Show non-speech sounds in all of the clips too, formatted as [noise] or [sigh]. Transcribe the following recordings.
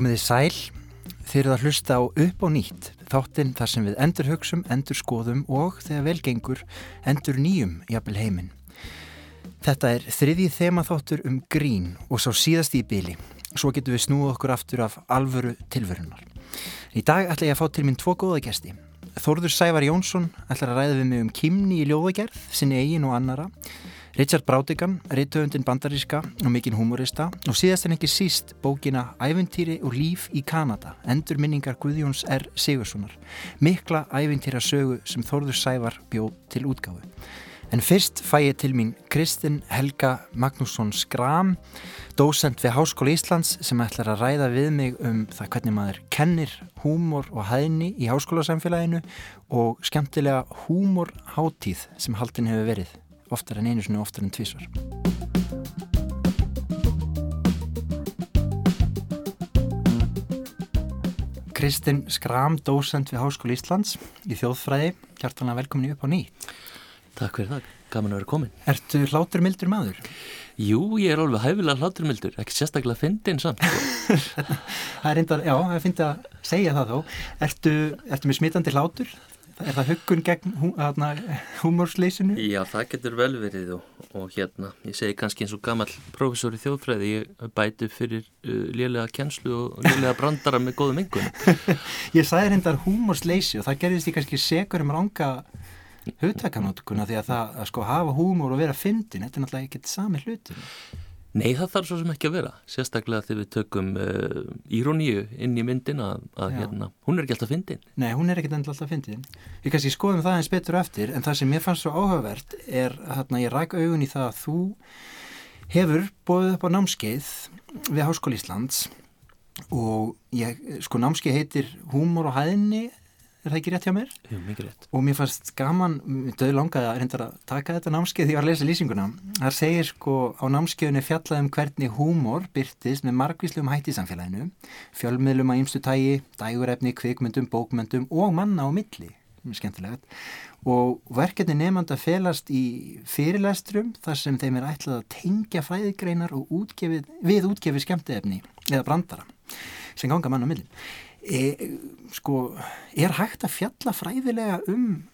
Komið þið sæl, þeir eru að hlusta á upp og nýtt, þáttinn þar sem við endur hugsum, endur skoðum og þegar velgengur endur nýjum jafnvel heiminn. Þetta er þriðið þemaþáttur um grín og sá síðast í byli. Svo getum við snúið okkur aftur af alvöru tilverunar. Í dag ætla ég að fá til minn tvo góða gæsti. Þórður Sævar Jónsson ætlar að ræða við mig um kymni í ljóðagerð, sinni eigin og annara Richard Brádigan, reytöfundin bandaríska og mikinn humorista og síðast en ekki síst bókina Æventýri og líf í Kanada, endur minningar Guðjóns R. Sigurssonar, mikla æventýra sögu sem Þórður Sævar bjóð til útgáfu. En fyrst fæ ég til mín Kristinn Helga Magnússon Skram, dósend við Háskóla Íslands sem ætlar að ræða við mig um það hvernig maður kennir húmor og hæðni í háskólasamfélaginu og skemmtilega húmorháttíð sem haldin hefur verið oftar en einu og oftar en tvísvar. Kristinn Skram, dósend við Háskóli Íslands í þjóðfræði. Hjartalega velkomin í upp á ný. Takk fyrir það, gaman að vera komin. Ertu hláturmildur maður? Jú, ég er alveg hæfilega hláturmildur, ekki sérstaklega fyndin samt. Sko. [laughs] það er reyndar, já, það finnst að segja það þó. Ertu, ertu með smitandi hlátur? Er það huggun gegn hú, húmórsleysinu? Já, það getur vel verið og, og hérna, ég segi kannski eins og gammal profesor í þjóðfræði, ég bæti fyrir uh, lélega kjenslu og lélega brandara með góðum engun. [laughs] ég sagði reyndar húmórsleysi og það gerðist ég kannski segur um ranga hugtakanótkuna því að það að sko hafa húmór og vera fyndin, þetta er náttúrulega ekkert sami hlutin. Nei, það þarf svo sem ekki að vera, sérstaklega þegar við tökum uh, íróníu inn í myndin að, að hérna, hún er ekki alltaf fyndin. Nei, hún er ekki alltaf fyndin. Við kannski skoðum það eins betur eftir, en það sem ég fannst svo áhugavert er, hérna, ég ræk augun í það að þú hefur bóðið upp á námskeið við Háskóli Íslands og ég, sko námskeið heitir Húmor og hæðinni er það ekki rétt hjá mér? Jú, mikið rétt. Og mér fannst gaman, döð langaði að reynda að taka þetta námskeið því ég var að lesa lýsinguna. Það segir sko á námskeiðunni fjallað um hvernig húmor byrtist með margvíslegum hætti í samfélaginu, fjölmiðlum að ýmstu tægi, dægurefni, kvikmyndum, bókmyndum og manna á milli, skemmtilegt. Og verkefni nefnand að felast í fyrirlestrum þar sem þeim er ætlað að tengja fræðigreinar útgefið, við útgefið skemmtiefni eða brandara sem ganga manna á millin. E, sko, er hægt að fjalla fræðilega um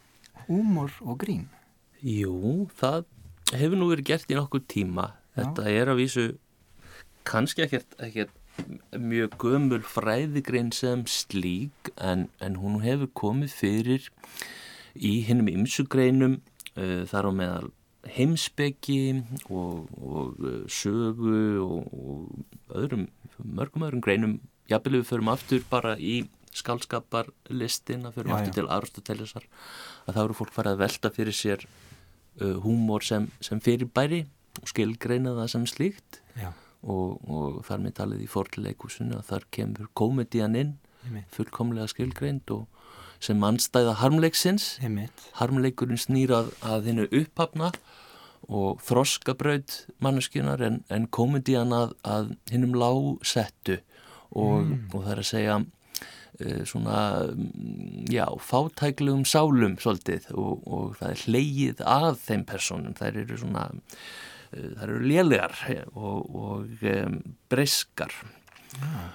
húmor og grín? Jú, það hefur nú verið gert í nokkur tíma. Þetta Já. er að vísu kannski ekkert, ekkert mjög gömul fræðigrein sem slík en, en hún hefur komið fyrir í hinnum ymsugreinum uh, þar á meðal heimsbyggi og, og uh, sögu og, og öðrum, mörgum öðrum greinum jafnvel við förum aftur bara í skálskaparlistin að förum já, aftur já. til Aristotelesar að þá eru fólk farið að velta fyrir sér uh, húmor sem, sem fyrir bæri og skilgreina það sem slíkt. Og, og þar með talið í forleikúsinu að þar kemur komedian inn fullkomlega skilgreind og sem mannstæða harmleiksins. Harmleikurinn snýrað að hennu upphafna og þroskabraud manneskjunar en, en komedian að, að hennum lásettu og, mm. og það er að segja uh, svona, já, fátæklegum sálum svolítið og, og það er hleyið að þeim personum, þær eru svona, uh, þær eru lélegar og, og um, breyskar ah.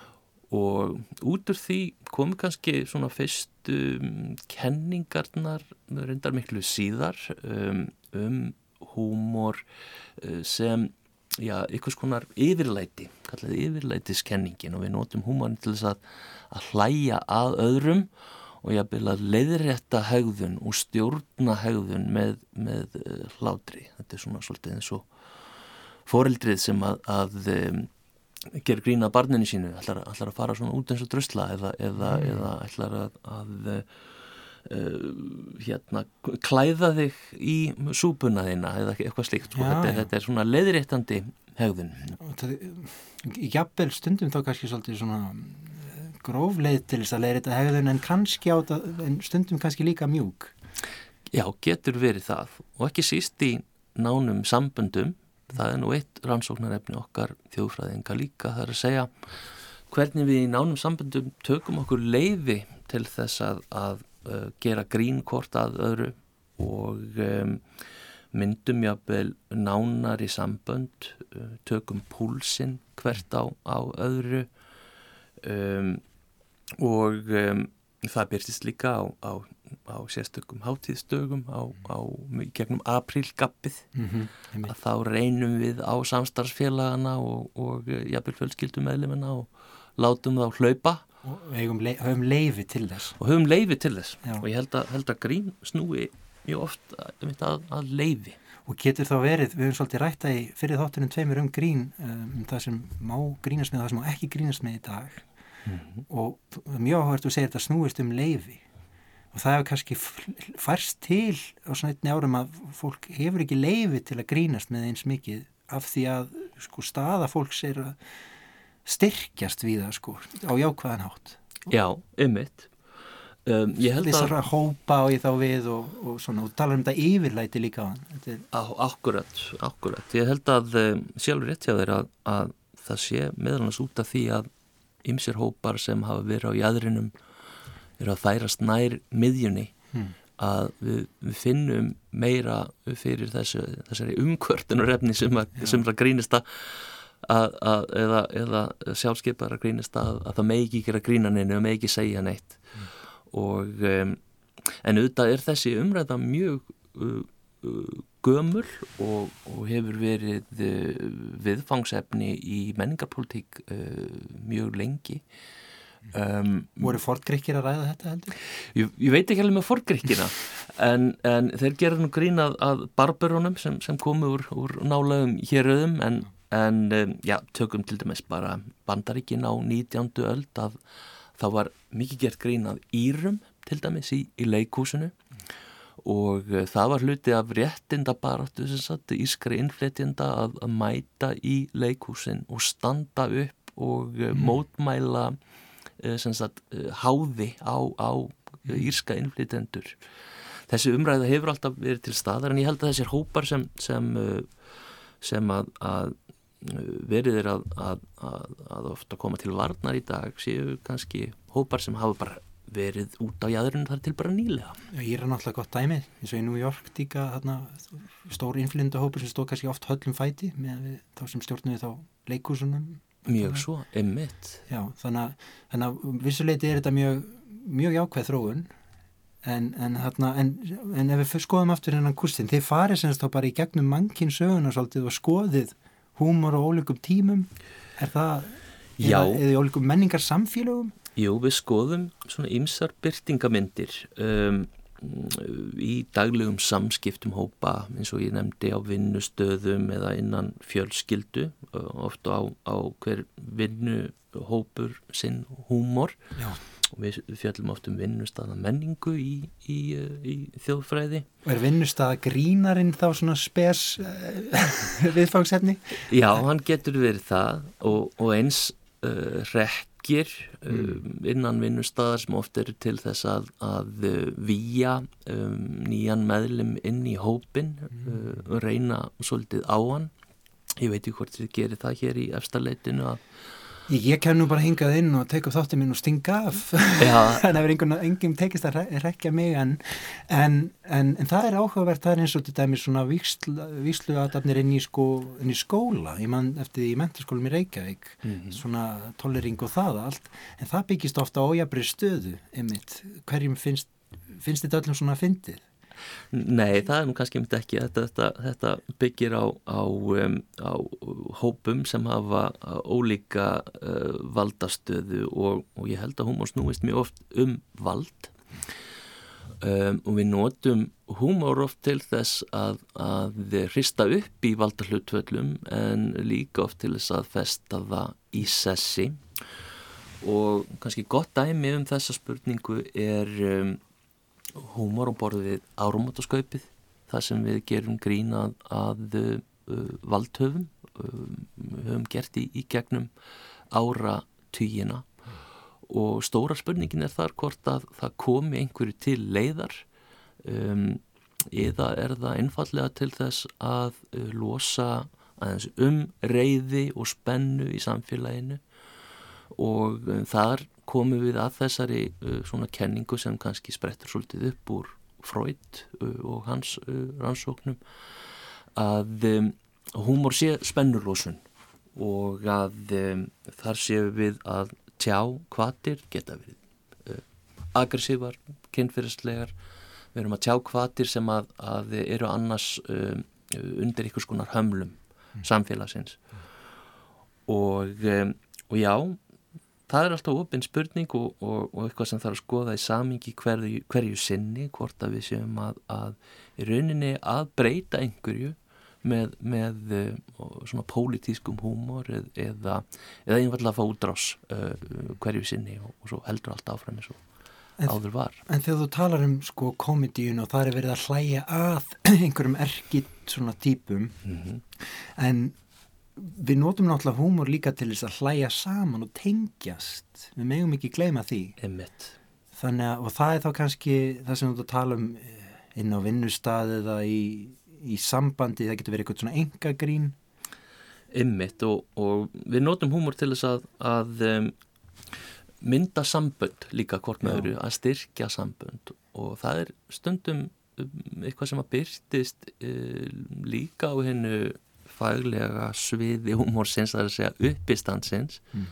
og út úr því komu kannski svona fyrstu um, kenningarnar, reyndar miklu síðar um, um húmor uh, sem já, ykkur skonar yfirlæti, kallaði yfirlætiskenningin og við notum húmann til þess að, að hlæja að öðrum og ég vil að leiðrætta haugðun og stjórna haugðun með, með uh, hlátri. Þetta er svona svolítið eins og foreldrið sem að, að ger grína barninu sínu, ætlar, ætlar að fara svona út eins og drösla eða, eða, mm. eða ætlar að, að Uh, hérna, klæða þig í súpuna þína eða eitthvað slíkt sko. þetta, þetta er svona leðréttandi hegðun. Jafnvel stundum þá kannski svolítið svona eh, grófleið til þess að leðrétta hegðun en kannski á það, en stundum kannski líka mjúk. Já, getur verið það. Og ekki síst í nánum samböndum. Það er nú eitt rannsóknarefni okkar þjóðfræðinga líka það er að segja hvernig við í nánum samböndum tökum okkur leiði til þess að, að uh, gera grínkort að öðru og um, myndum jáfnvel nánar í sambönd, uh, tökum púlsinn hvert á, á öðru um, og um, það byrtist líka á, á, á sérstökum á gegnum aprílgappið mm -hmm, að þá reynum við á samstarfsfélagana og, og jafnvel fjölskyldum meðlumina og látum þá hlaupa og le höfum leifi til þess. Og höfum leifi til þess. Já. og ég held að, held að grín snúi mjög oft að, að leifi og getur þá verið, við höfum svolítið rætta í fyrir þáttunum tveimur um grín um það sem má grínast með og það sem má ekki grínast með í dag. Mm -hmm. og mjög áhvertu að segja þetta snúist um leifi og það hefur kannski færst til á svona einni árum að fólk hefur ekki leifi til að grínast með eins mikið af því að sko staða fólks er að styrkjast við það sko á jákvæðan hátt. Já, ummitt um, Þessar að hópa og ég þá við og, og svona og tala um þetta yfirlæti líka er... á, Akkurat, akkurat. Ég held að um, sjálfur rétt hjá þeir að, að það sé meðalans út af því að ymsir hópar sem hafa verið á jæðrinum eru að færast nær miðjunni hmm. að við, við finnum meira fyrir þessu, þessari umkvörtunarefni sem, sem það grínist að, að eða, eða sjálfskeipar að grínist að, að það megi ekki að grína neina og megi ekki segja neitt hmm. og um, en auðvitað er þessi umræða mjög uh, uh, gömul og, og hefur verið uh, viðfangsefni í menningarpolitík mjög lengi um, voru forgrikkir að ræða þetta heldur? Ég, ég veit ekki alveg með forgrikkina [laughs] en, en þeir gerðu nú grín að, að barberunum sem, sem komu úr, úr nálagum héröðum en, en um, já, tökum til dæmis bara bandaríkin á 19. öld að þá var mikið gert grín að Írum til dæmis í, í leikúsinu og eh, það var hluti af réttinda baráttu sem satt ískri innfletjenda að, að mæta í leikhúsin og standa upp og mm. mótmæla eh, sagt, háði á, á mm. írska innfletjendur þessi umræða hefur alltaf verið til staðar en ég held að þessir hópar sem sem, sem að, að verið er að, að, að ofta koma til varnar í dag séu kannski hópar sem hafa bara verið út á jæðurinn þar til bara nýlega. Ég er náttúrulega gott dæmi eins og í New York tíka stór inflindahópur sem stóð kannski oft höllum fæti með þá sem stjórnuði þá leikúsunum. Mjög svo, emitt. Já, þannig, þannig að vissuleiti er þetta mjög, mjög jákvæð þróun en, en, þarna, en, en ef við skoðum aftur hennan kursin, þeir farið semst þá bara í gegnum mannkinn söguna svolítið og skoðið húmor og ólíkum tímum? Er það, eða, eða ólíkum menningar samfélögum Jú, við skoðum svona ymsar byrtingamindir um, í daglegum samskiptum hópa eins og ég nefndi á vinnustöðum eða innan fjölskyldu ofta á, á hver vinnuhópur sinn húmor. Já. Og við fjöldum oft um vinnustada menningu í, í, í þjóðfræði er vinnustada grínarinn þá svona spes uh, [laughs] viðfangsefni? Já, hann getur verið það og, og eins uh, rekk flokkir um, innan vinnustadar sem oft eru til þess að, að výja um, nýjan meðlum inn í hópin uh, og reyna svolítið á hann. Ég veit ekki hvort þið gerir það hér í efstaleitinu að Ég, ég kem nú bara hingað inn og teka upp þáttið minn og stinga af. En [laughs] það er enginn tekist að rekja mig en, en, en, en það er áhugavert, það er eins og til dæmis svona víslu aðdafnir inn, sko, inn í skóla, ég mann eftir því í mentarskólum í Reykjavík, mm -hmm. svona tollering og það allt, en það byggist ofta ójabri stöðu, einmitt. Hverjum finnst, finnst þetta öllum svona fyndið? Nei, það er nú kannski myndi ekki. Þetta, þetta, þetta byggir á, á, um, á hópum sem hafa ólíka uh, valdastöðu og, og ég held að húmor snúist mjög oft um vald. Um, og við notum húmor oft til þess að, að hrista upp í valdarhlutvöllum en líka oft til þess að festa það í sessi. Og kannski gott dæmi um þessa spurningu er um, húmor á borðu við árumátaskaupið það sem við gerum grín að, að uh, valdhöfum um, höfum gert í, í gegnum ára týjina og stóra spurningin er þar hvort að það komi einhverju til leiðar um, eða er það einfallega til þess að uh, losa aðeins um reyði og spennu í samfélaginu. Og um, þar komum við að þessari uh, svona kenningu sem kannski sprettur svolítið upp úr Freud uh, og hans uh, rannsóknum að um, húmor sé spennurlósun og að um, þar séu við að tjá hvatir geta verið uh, aggressívar, kynfyrirstlegar við erum að tjá hvatir sem að, að eru annars um, undir ykkur skonar hömlum mm. samfélagsins mm. Og, um, og já það er alltaf ofinn spurning og, og, og eitthvað sem þarf að skoða í samingi hverju, hverju sinni hvort að við séum að, að í rauninni að breyta einhverju með, með uh, svona pólitískum húmor eða, eða einfallega að fá útrás uh, hverju sinni og, og svo heldur allt áfram eins og áður var. En þegar þú talar um sko komedíun og það er verið að hlæja að [clears throat] einhverjum erkitt svona típum mm -hmm. en við notum náttúrulega húmor líka til þess að hlæja saman og tengjast. Við megum ekki gleyma því. Einmitt. þannig að og það er þá kannski það sem þú tala um eh, inn á vinnustad eða í í sambandi, það getur verið eitthvað svona engagrín Ymmitt og, og við notum húmor til þess að, að um, mynda sambönd líka hvort með öru, að styrkja sambönd. Og það er stundum um, eitthvað sem að byrtist uh, líka á hennu faglega sviði húmorsins, það er að segja uppistandsins mm.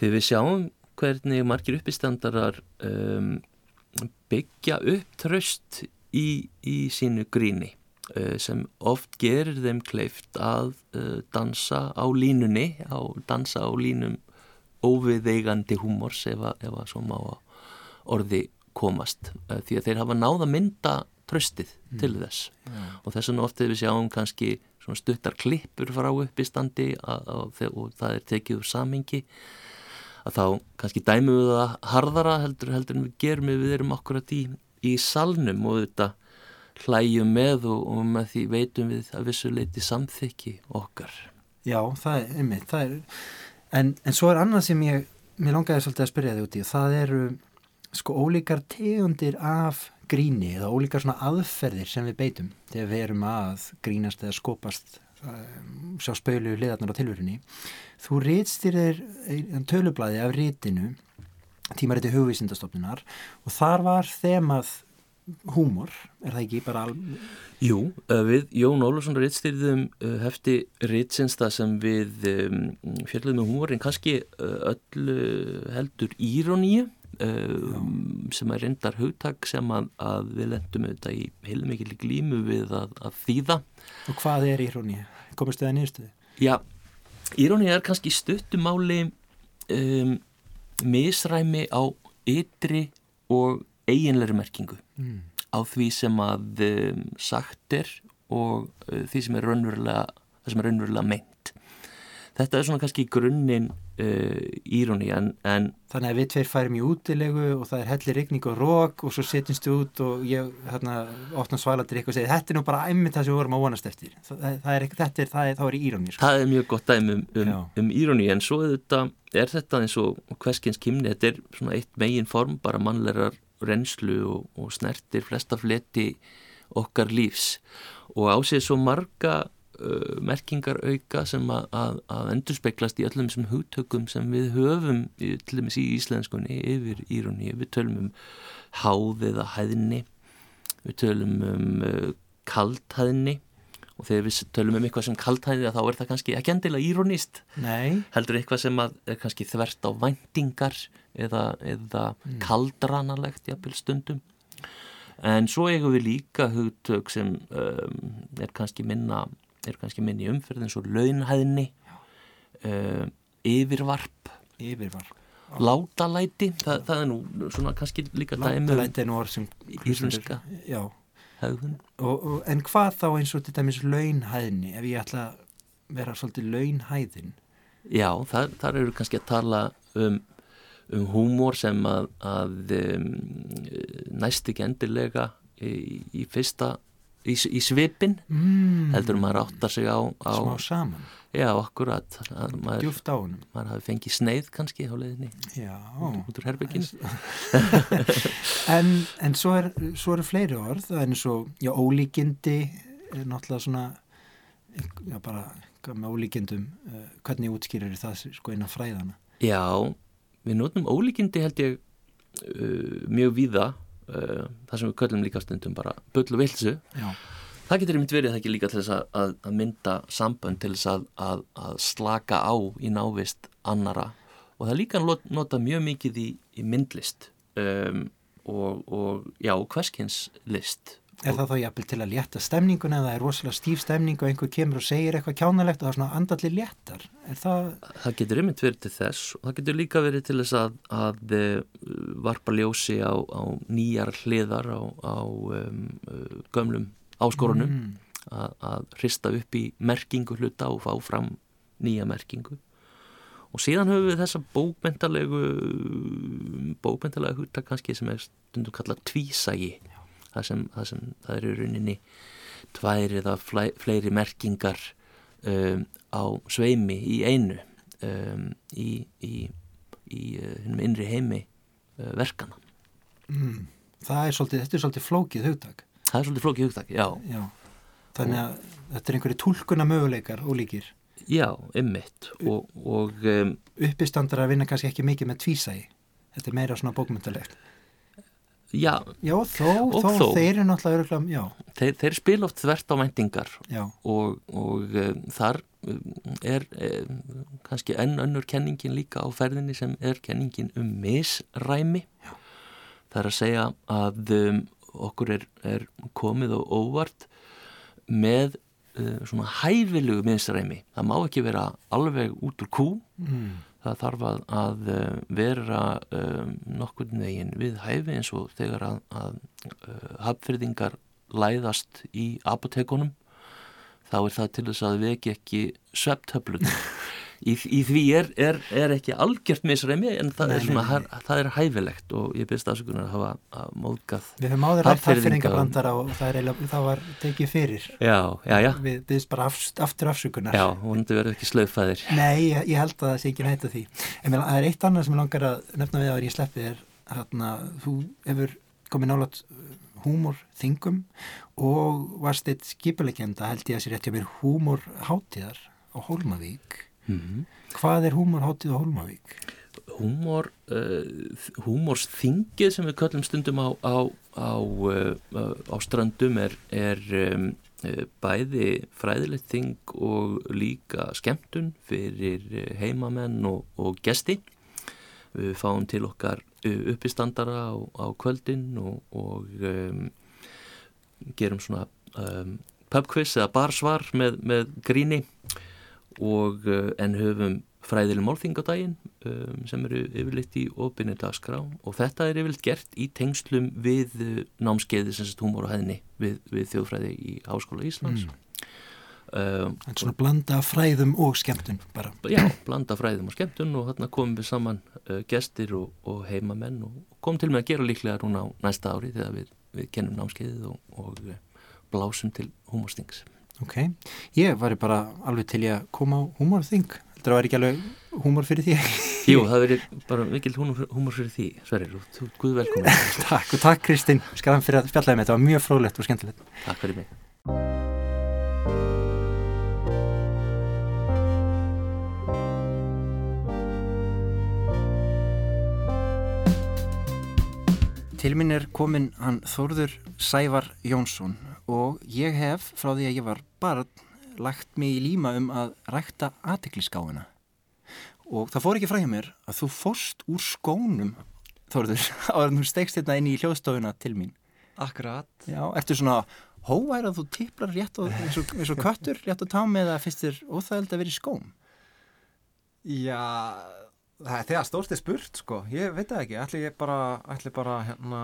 því við sjáum hvernig margir uppistandarar um, byggja upp tröst í, í sínu gríni uh, sem oft gerir þeim kleift að uh, dansa á línunni, á, dansa á línum óviðeigandi húmors ef að, ef að svo má orði komast uh, því að þeir hafa náða mynda tröstið mm. til þess yeah. og þess vegna oft þegar við sjáum kannski stuttar klippur frá uppistandi og það er tekið úr samingi að þá kannski dæmum við það harðara heldur heldur en við gerum við erum akkurat í í salnum og þetta hlæjum með og, og með því veitum við að vissuleiti samþykki okkar. Já, það er einmitt, það er, en, en svo er annað sem ég, mér langaði svolítið að spyrja þig út í og það eru sko ólíkar tegundir af gríni eða ólíkar svona aðferðir sem við beitum þegar við erum að grínast eða skopast um, sjá spölu liðarnar á tilverunni. Þú rýtstir þér tölublaði af rítinu tímariti hugvísindastofnunar og þar var þemað húmor, er það ekki bara alveg? Jú, við Jón Ólafsson rittstyrðum hefti rittsinsta sem við um, fjallum með húmor en kannski öll heldur íróníu um, sem er reyndar hugtak sem að, að við lendum auðvitað í heilmikið glímu við að, að þýða. Og hvað er íróníu? Komist þið að nýðstuði? Já, íróníu er kannski stuttumáli um misræmi á ytri og eiginleiri merkingu mm. á því sem að um, sagt er og uh, því sem er raunverulega, sem er raunverulega meint. Þetta er svona kannski grunninn uh, íróni en, en Þannig að við tveir færum í útilegu og það er hellir regning og rók og svo setjumst við út og ég hérna óttan svalatir eitthvað og segir þetta er nú bara æmið það sem við vorum að vonast eftir. Það, það er, þetta er, það er, það er íróni sko. Það er mjög gott dæmi um, um, um íróni en svo þetta, er þetta eins og hverskins kymni, þetta er svona eitt megin form, bara mannlegar reynslu og, og snertir flesta fleti okkar lífs. Og ásið svo marga uh, merkingar auka sem að, að, að endur speiklast í öllum sem hugtökum sem við höfum til dæmis í íslenskunni yfir írunni, við tölum um háð eða hæðinni við tölum um uh, kaldhæðinni og þegar við tölum um eitthvað sem kaldhæði þá er það kannski ekki endilega írónist heldur eitthvað sem er kannski þvert á vendingar eða, eða mm. kaldranalegt jafnvel stundum. En svo eigum við líka hugtök sem um, er kannski minna er kannski minni umferð eins og launhæðni uh, yfirvarp yfirvarp. látalæti, Þa, það er nú svona kannski líka dæmi látalæti er nú orð sem íslenska en hvað þá eins og til dæmis launhæðni ef ég ætla að vera svolítið launhæðin? Já, þar, þar eru kannski að tala um um húmor sem að, að um, næst ekki endilega í, í fyrsta í, í svipin mm. heldur maður áttar sig á, á smá saman. Já, akkurat. Maður, maður hafi fengið sneið kannski á leðinni út úr herbygginu [laughs] en, en svo er svo eru fleiri orð. Það er eins og, já, ólíkindi er náttúrulega svona já, bara með ólíkindum uh, hvernig útskýrir það sko innan fræðana já við notum ólíkindi held ég uh, mjög víða uh, það sem við köllum líka stundum bara bull og vilsu það getur einmitt verið það ekki líka til þess að, að, mynda sambönd til þess að, að, að slaka á í návist annara og það líka not- notað mjög mikið í, í myndlist. Um, og, og já, hverskins list. Er það þá jafnvel til að létta stemninguna eða er rosalega stíf stemning og einhver kemur og segir eitthvað kjánalegt og það er svona andalli léttar? Er það, það getur verið til þess og það getur líka verið til þess að, að eh, varpa ljósi á, á nýjar hliðar á, á um, uh, gömlum áskorunum. Mm. að, að hrista upp í merkingu hluta og fá fram nýja merkingu. Og síðan höfum við þessa bókmentalegu bókmentalega hugtak kannski sem er stundum kallað tvísægi það sem, það sem það er í rauninni tvær eða fleiri merkingar um, á sveimi í einu um, í, í, í uh, innri heimi verkana. mm. það er svolítið, þetta er svolítið flókið hugtak. Það er svolítið flókið hugtak, já. Já. Þannig að þetta er einhverju tólkuna möguleikar ólíkir. Já, ymmit og, og um, Uppistandar að vinna kannski ekki mikið með tvísægi. Þetta er meira svona bókmyndalegt. Já, Já, þó, þó, þó. þeir eru náttúrulega þeir, þeir spila oft þvert á væntingar. Já, og, og um, þar um, er um, kannski enn önnur kenningin líka á ferðinni sem er kenningin um misræmi. Já. það er að segja að um, okkur er, er komið og óvart með uh, svona hæfilegu misræmi. Það má ekki vera alveg út úr kú. Mm. Það þarf að, að uh, vera um, nokkurn veginn við hæfi eins og þegar að, að uh, hafnfyrðingar læðast í apotekunum þá er það til þess að veki ekki sveptöflun [laughs] í, í því er, er, er ekki algjört misræmi en það, Nei, er, svona, nei, nei. það, er hæfilegt og ég byrst afsökunar að hafa að móðgað Við höfum áður rætt hafðfyrringabrandara og það, er það var tekið fyrir. Já, já, já, Við byggðist bara af, aftur afsökunar. já, vonandi verður ekki slöfæðir Nei, ég, ég held að það sé ekki nætt að því. En það er eitt annað sem ég langar að nefna við að ég sleppi er hérna, þú hefur komið nálat húmor þingum og varst eitt skipuleikenda held ég að sér rétt hjá mér húmor hátíðar á Hólmavík. Mm -hmm. Hvað er húmor hátíð á Hólmavík? húmor uh, húmorsþingið sem við köllum stundum á, á, á, uh, á ströndum er, er um, bæði fræðilegt þing og líka skemmtun fyrir heimamenn og, og gesti við fáum til okkar uppistandara á, á kvöldin og, og um, gerum svona um, pubquiz eða barsvar með, með gríni og uh, en höfum fræðileg málþing á daginn um, sem eru yfirleitt í opinni dagskrá. Og þetta er yfirleitt gert í tengslum við uh, námskeiði sem sett húmor og hæðni við, við þjóðfræði í Háskóla Íslands. Um, Það er svona blanda fræðum og skemmtun bara. Já, blanda fræðum og skemmtun og þarna komum við saman uh, gestir og, og heimamenn og komum til með að gera líklega núna á næsta ári þegar við, við kennum námskeiðið og, og blásum til húmorstings Ok, ég var bara alveg til ég að koma á húmorþing. Þetta var ekki alveg húmor fyrir því. [laughs] Jú, það verið bara mikil húmor fyrir því, Sverrir, og þú, guð velkomin [laughs] takk og takk Kristinn, skræðan fyrir að spjallaði með þetta, var mjög fróðlegt og skemmtilegt. Takk fyrir mig. Til minn er komin hann Þórður Sævar Jónsson og ég hef frá því að ég var barn lagt mig í líma um að rækta aðtikliskáina og það fór ekki hjá mér að þú fórst úr skónum Þórður [laughs] áður þú stegst hérna inn í hljóðstofuna til mín Akkurat. Já, ertu svona hóvær að þú tipplar rétt og, eins, og, eins og köttur rétt á tám eða finnst þér óþægild að vera í skóm? Já, það er þegar stórt er spurt sko, ég veit það ekki, ætli ég bara, ætli bara hérna,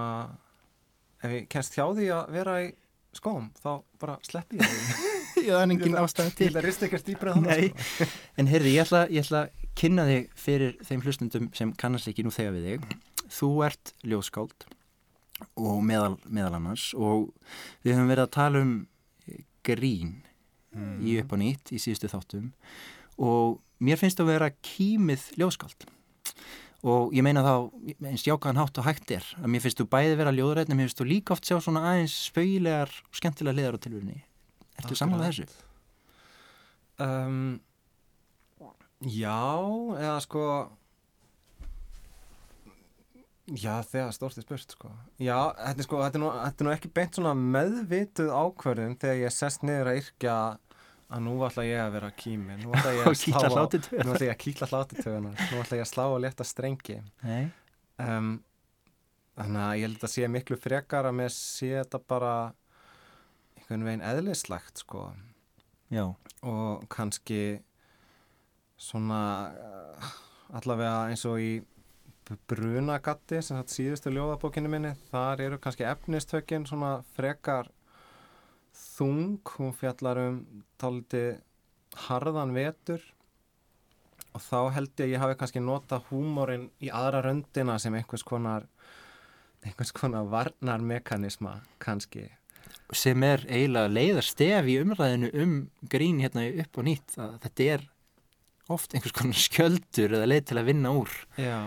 ef ég kennst hjá því að vera í skóm, þá bara sleppi ég [laughs] það er engin ástæða til. Til að rista ekkert dýbra þannig Nei, sko. [laughs] en heyrði, ég ætla, ég ætla að kynna þig fyrir þeim hlustundum sem kannast ekki nú þegar við þig. Þú ert ljóskáld og meðal, meðal annars og við höfum verið að tala um grín í upp og nýtt í síðustu þáttum. Og mér finnst það að vera kýmið ljóskáld og ég meina þá eins jákaðan hátt og hægt er að mér finnst þú bæði vera ljóðrætt en mér finnst þú líka oft sjá svona aðeins spauilegar og skemmtilega liðar á tilvörinni Ertu samanlega þessu? Um, já, eða sko, Já, þegar stórt er spurt, sko. Já, þetta er, sko, þetta er, nú, þetta er nú ekki beint svona meðvituð ákvörðum þegar ég sest niður að yrkja að nú ætla ég að vera kými. [laughs] Nú ætla ég að slá á, nú ætla ég að kýtla hlátutögunar. Nú ætla ég að slá á létta strengi. Um, þannig að ég held að sé miklu frekar að mér sé þetta bara einhvern veginn eðlislegt, sko. Já. og kannski svona uh, allavega eins og í Brunagatti sem sagt síðustu ljóðabókinu minni þar eru kannski efnistökin svona frekar þung hún fjallar um táliti harðan vetur. Og þá held ég að ég hafi kannski nota húmórin í aðra röndina sem einhvers konar einhvers konar varnarmekanisma kannski. Sem er eiginlega leiðarstef í umræðinu um grín hérna upp og nýtt að þetta er oft einhvers konar skjöldur eða leið til að vinna úr Já.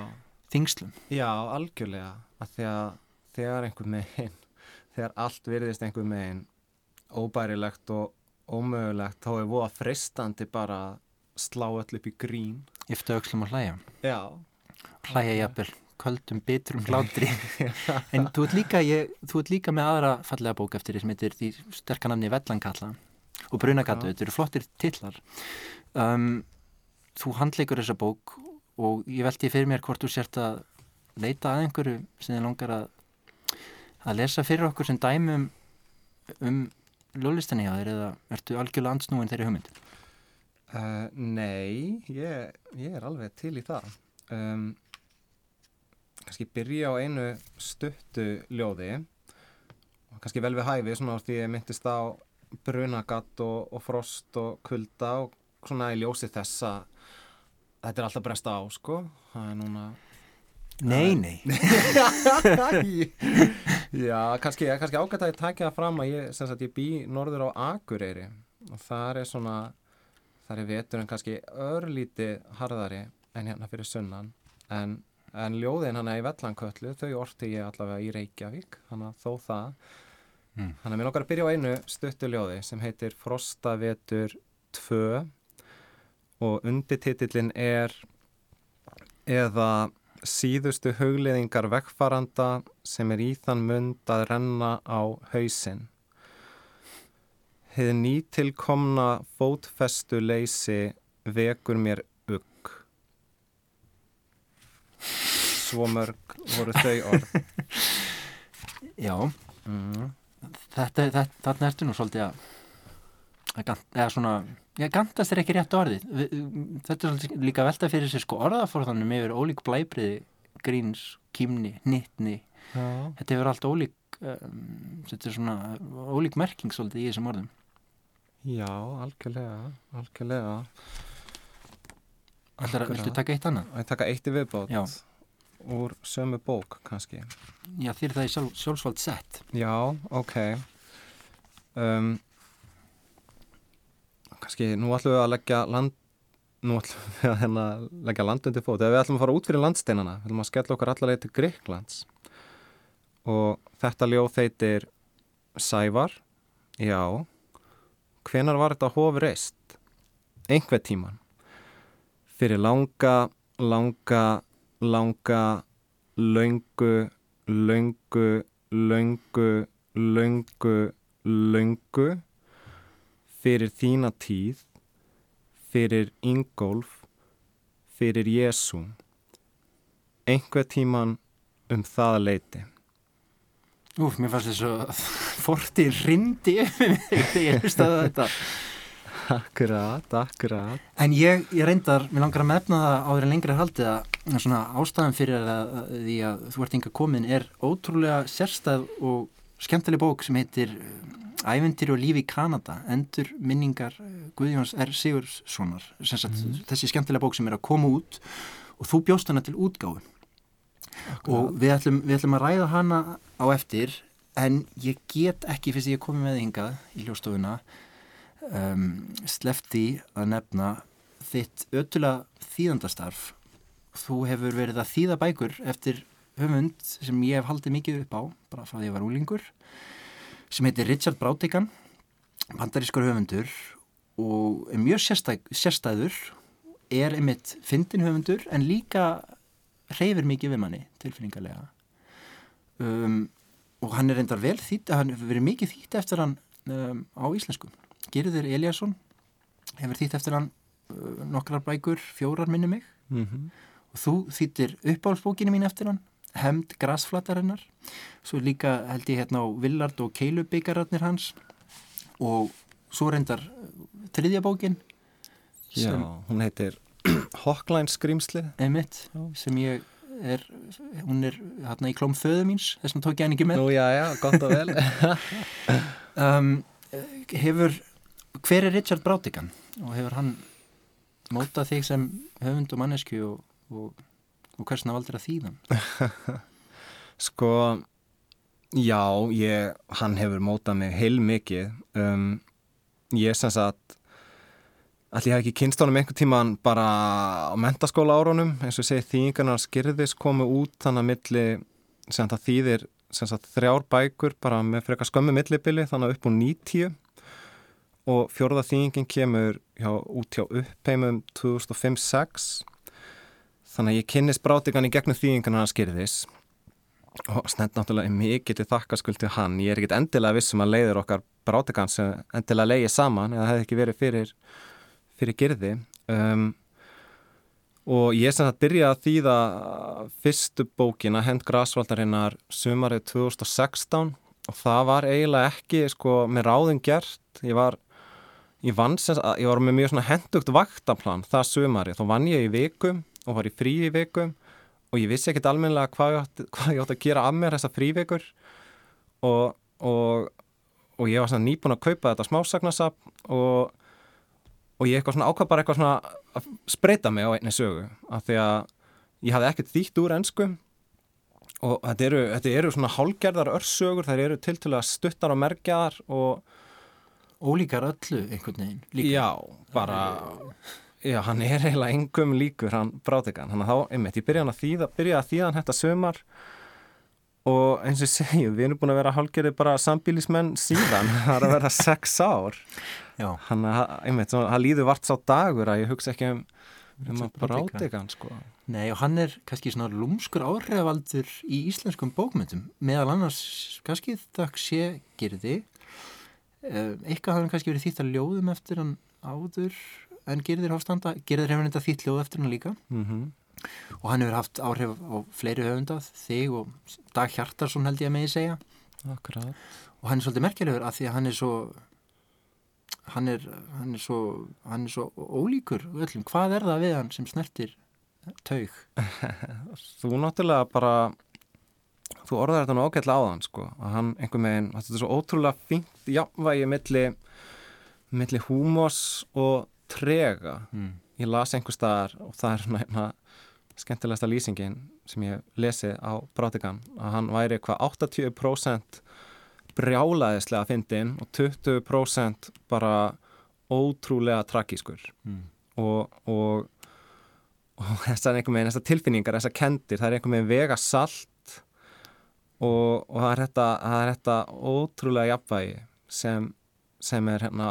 þingslum. Já, algjörlega. Að að þegar einhver megin þegar allt virðist einhver megin óbærilegt og ómögulegt þá er voða fristandi bara að slá öll upp í grín Yftu öxlum og hlæja. Já, Hlæja jafnvel, köldum, bitrum [laughs] hlátri. en þú ert, líka, ég, þú ert líka með aðra fallega bók eftir því sem heitir því sterkanamni Vellankalla og Brunagatu, Já. þetta eru flottir titlar. Um, þú handleikur þessa bók og ég veldi fyrir mér hvort þú sért að leita að einhverju sem þið langar að, að lesa fyrir okkur sem dæmi um, ljóðlistinni á þér eða ertu algjörlega ansnúin þeirri hugmynd? uh, nei ég, ég er alveg til í það um, kannski byrja á einu stuttu ljóði og kannski vel við hæfi svona því ég myndist á brunagatt og, og frost og kulda og svona í ljósi þessa þetta er alltaf bresta á sko það er núna Nei, nei. [laughs] Já, kannski, kannski ágætt að ég tækja það fram að ég, sagt, ég bý norður á Akureyri og þar er svona þar er veturinn kannski örlíti harðari en hérna fyrir sunnan en, en ljóðin hann í Vellankötlu, þau orti ég allavega í Reykjavík, þannig að þó það Mm. þannig að mér nokkar að byrja á einu stuttu ljóði sem heitir Frostavetur 2 og undirtitillin er eða síðustu hugleðingar vegfaranda sem er í þann mund að renna á hausinn. Hið nýtilkomna fótfestu leysi vekur mér ugg. Svo mörg voru þau orð. [laughs] Já, Mm. þetta, þetta, þarna ertu nú svolítið að, eða svona, já, gantast er ekki rétt orðið. Þetta er líka velta fyrir sér sko orðaforðanum yfir ólík blæbriði, gríns, kýmni, nittni. Já. Þetta hefur allt ólík, um, þetta er svona ólík merking svolítið í þessum orðum. Já, algjörlega, algjörlega. Akkurat. viltu taka eitt annað? Að ég taka eitt í viðbót Já. úr sömu bók kannski. Já, er það í sjálf, sjálfsvald sett. Já, ok. Um, kannski, nú ætlum við að leggja land, nú ætlum við að hérna, leggja land undir fót. Ef við ætlum að fara út fyrir landsteinana, við ætlum að skella okkur allarleið til Greiklands. Og þetta ljóð þeitir Sævar, já, hvenar var þetta hof reist? Einhver tíman. Fyrir langa, langa, langa, löngu, löngu, löngu, löngu, löngu fyrir þína tíð, fyrir Ingólf, fyrir Jésu, einhver tíman um það leiti. Úf, mér fannst þess að [laughs] fortið rindi yfir mig þegar ég hlustaði á þetta. Akkurat, akkurat. En ég, ég reyndar, mér langar að mefna það áður en lengri haldið að svona ástæðan fyrir að, að því að þú ert inga komin er ótrúlega sérstæð og skemmtileg bók sem heitir Ævendir og lífi í Kanada, endur minningar uh, Guðjóns R. Sigurssonar, sem sagt, þessi skemmtilega bók sem er að koma út og þú bjóst hana til útgáfu. Og við ætlum, við ætlum að ræða hana á eftir en ég get ekki fyrst ég komið með hingað í hljóstofuna um, slefti að nefna þitt ötulega þýðandastarf. Þú hefur verið að þýða bækur eftir höfund sem ég hef haldið mikið upp á bara frá því að ég var úlingur sem heitir Richard Brátikan bandarískur höfundur og er mjög sérstæð, sérstæður er einmitt fyndin höfundur en líka reyfir mikið við manni tilfinningarlega um, og hann er reyndar vel þýtt, hann hefur verið mikið þýtt eftir hann um, á íslensku. Girður Eliasson hefur þýtt eftir hann uh, nokkrar bækur, fjórar minni mig mm -hmm. og þú þýttir uppáhaldsbókinu mín eftir hann Hemd grasflatarinnar svo líka held ég hérna á Villard og Keilu byggararnir hans og svo reyndar uh, þriðja bókin Já, hún heitir [clears throat] Hawkline Skrimsli Emitt, sem ég er hún er hérna í klóm föðu míns þess vegna tók ég hann ekki með. Nú já, já, gott og vel. [laughs] Um, Hefur hver er Richard Brautigan og hefur hann mótað þig sem höfund og mannesku og, og, og hversna valdur að þýðan? [laughs] Sko já, ég, hann hefur mótað mig heil mikið um, ég sem sagt Allir hef ekki kynst ánum einhver tíman bara á mentaskóla árunum eins og segi þýingarnar skyrðis komu út þannig að milli sem það þýðir sem sagt þrjár bækur bara með frekar skömmu millibili þannig að upp úr 90 og fjörða þýingin kemur hjá, út hjá uppheimum 2005-06 þannig að ég kynnist brátigan í gegnum þýingarnar skyrðis og snett náttúrulega mikið til þakkaskuld til hann. Ég er ekkit endilega vissum að leiður okkar brátigan sem endilega leiði saman eða hefði ekki verið fyrir fyrir gerði um, og ég sem það byrjaði að þýða fyrstu bókina Hend Grasvaldarinnar sumarið 2016 og það var eiginlega ekki sko með ráðum gert. Ég var ég, sem, ég var með mjög hendugt vaktaplan það sumarið, þá vann ég í vikum og var í frí í vikum og ég vissi ekkit almenlega hvað ég átti, hvað ég átti að gera af mér þessa frívikur og, og, og ég var svona nýbúin að kaupa þetta smásagnasap og og ég eitthvað svona ákvað bara eitthvað svona að spreita mig á einni sögu af því að ég hafði ekkert þýtt úr ennsku og þetta eru, þetta eru svona hálgerðar örsögur, þær eru til til að stuttar og merkjaðar og Ólíkar öllu einhvern veginn líka. Já, bara já, hann er eiginlega engum líkur hann brátekan, hann að þá, einmitt, ég byrjaði að þýða byrjaði að þýða hann þetta sömar og eins og segjum, við erum búin að vera hálgerði bara sambílismenn síðan. Það er að vera sex ár. Hann einmitt, það líður vart sá dagur að ég hugsa ekki um, um að brátekan sko. Nei og hann er kannski svona lúmskur áhrifaldur í íslenskum bókmyndum. Meðal annars kannski þakk sé gerði eh, eitthvað hafði kannski verið þýtt að ljóðum eftir hann áður en gerðir hástanda, gerðir hefur þetta þýtt ljóð eftir hann líka mm -hmm. og hann hefur haft áhrif á fleiri höfundað þig og Dag Hjartarsson held ég að megi segja Akkurat. og hann er svolítið merkjulegur af því að hann er svo hann er, hann er svo hann er svo ólíkur öllum. hvað er það við hann sem snertir taug? [laughs] Þú náttúrulega bara þú orðar þetta nú ágætla á þann sko að hann einhver meginn, þetta er svo ótrúlega fínt jafnvægi milli milli húmos og trega mm. ég las einhver staðar og það er svona skemmtilegsta lýsingin sem ég lesi á Brátikan að hann væri hvað 80% brjálaðislega fyndin og 20% bara ótrúlega tragískur mm. og, og, og þessar einhver með þessar tilfinningar, þessar kendir, það er einhver með vega salt og, og það er þetta ótrúlega jafnvægi sem, sem er hérna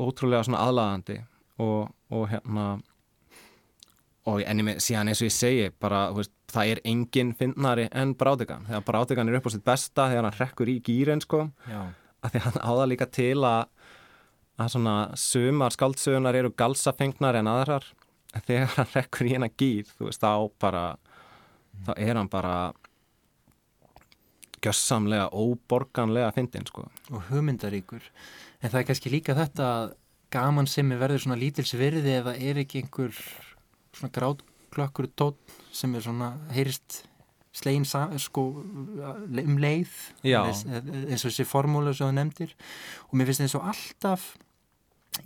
ótrúlega svona aðlagandi og, og hérna og enni með síðan eins og ég segi bara, veist, það er enginn finnari en Brátigan þegar Brátigan er upp á sitt besta þegar hann rekkur í gýrin sko. Að því hann áða líka til að að svona sumar skaldsögunar eru galsafengnar en aðrar. Þegar hann rekkur í hennar gýr þú veist þá bara mm. þá er hann bara gössamlega óborganlega fyndin sko. Og hugmyndaríkur en það er kannski líka þetta gaman sem er verður svona lítilsverði eða er ekki einhver svona grátklökkur tótt sem er svona heyrist slegin sko um leið eins, eins og þessi formúla sem þú nefndir. Og mér finnst eins og alltaf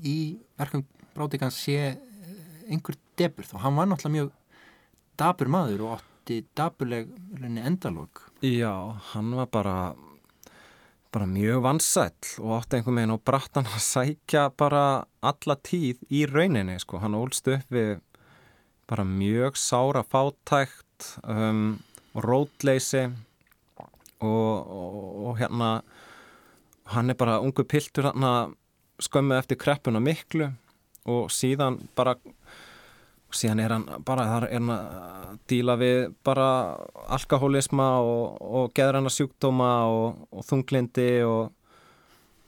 í verkum Brátikans sé einhver deburð og hann var náttúrulega mjög dabur maður og átti daburleg endalók Já, hann var bara bara mjög vansæll og átti einhver meginn og brattan að sækja bara alla tíð í rauninni sko, hann ólst upp við bara mjög sára fátækt um, og rótleysi og, og, og hérna hann er bara ungu piltur skömmu eftir kreppuna miklu og síðan bara síðan er hann bara þar er hann að díla við bara alkoholisma og, og geðranna sjúkdóma og, og þunglindi og,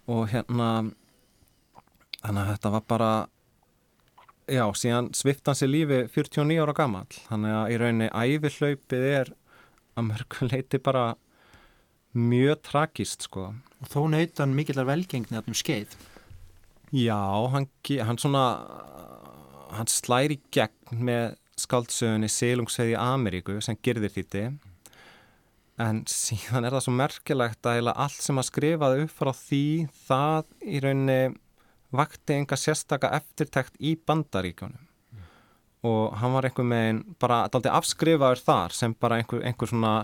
og hérna þannig að þetta var bara já, síðan svift hann sér lífi 49 ára gammal þannig að í rauninni æfihlaupið er að mörguleiti bara mjög tragist sko. Og þó naut hann mikillar velgengni að um skeið. Já, hann, hann svona hann slæri gegn með skáldsögunni Silungsveið í Ameríku sem gerðir þýtti en síðan er það svo merkilegt að allt sem að skrifaði upp frá því það í rauninni vakti enga sérstaka eftirtekt í bandaríkjónum og hann var einhver megin bara daldi afskrifaður þar sem bara einhver, einhver svona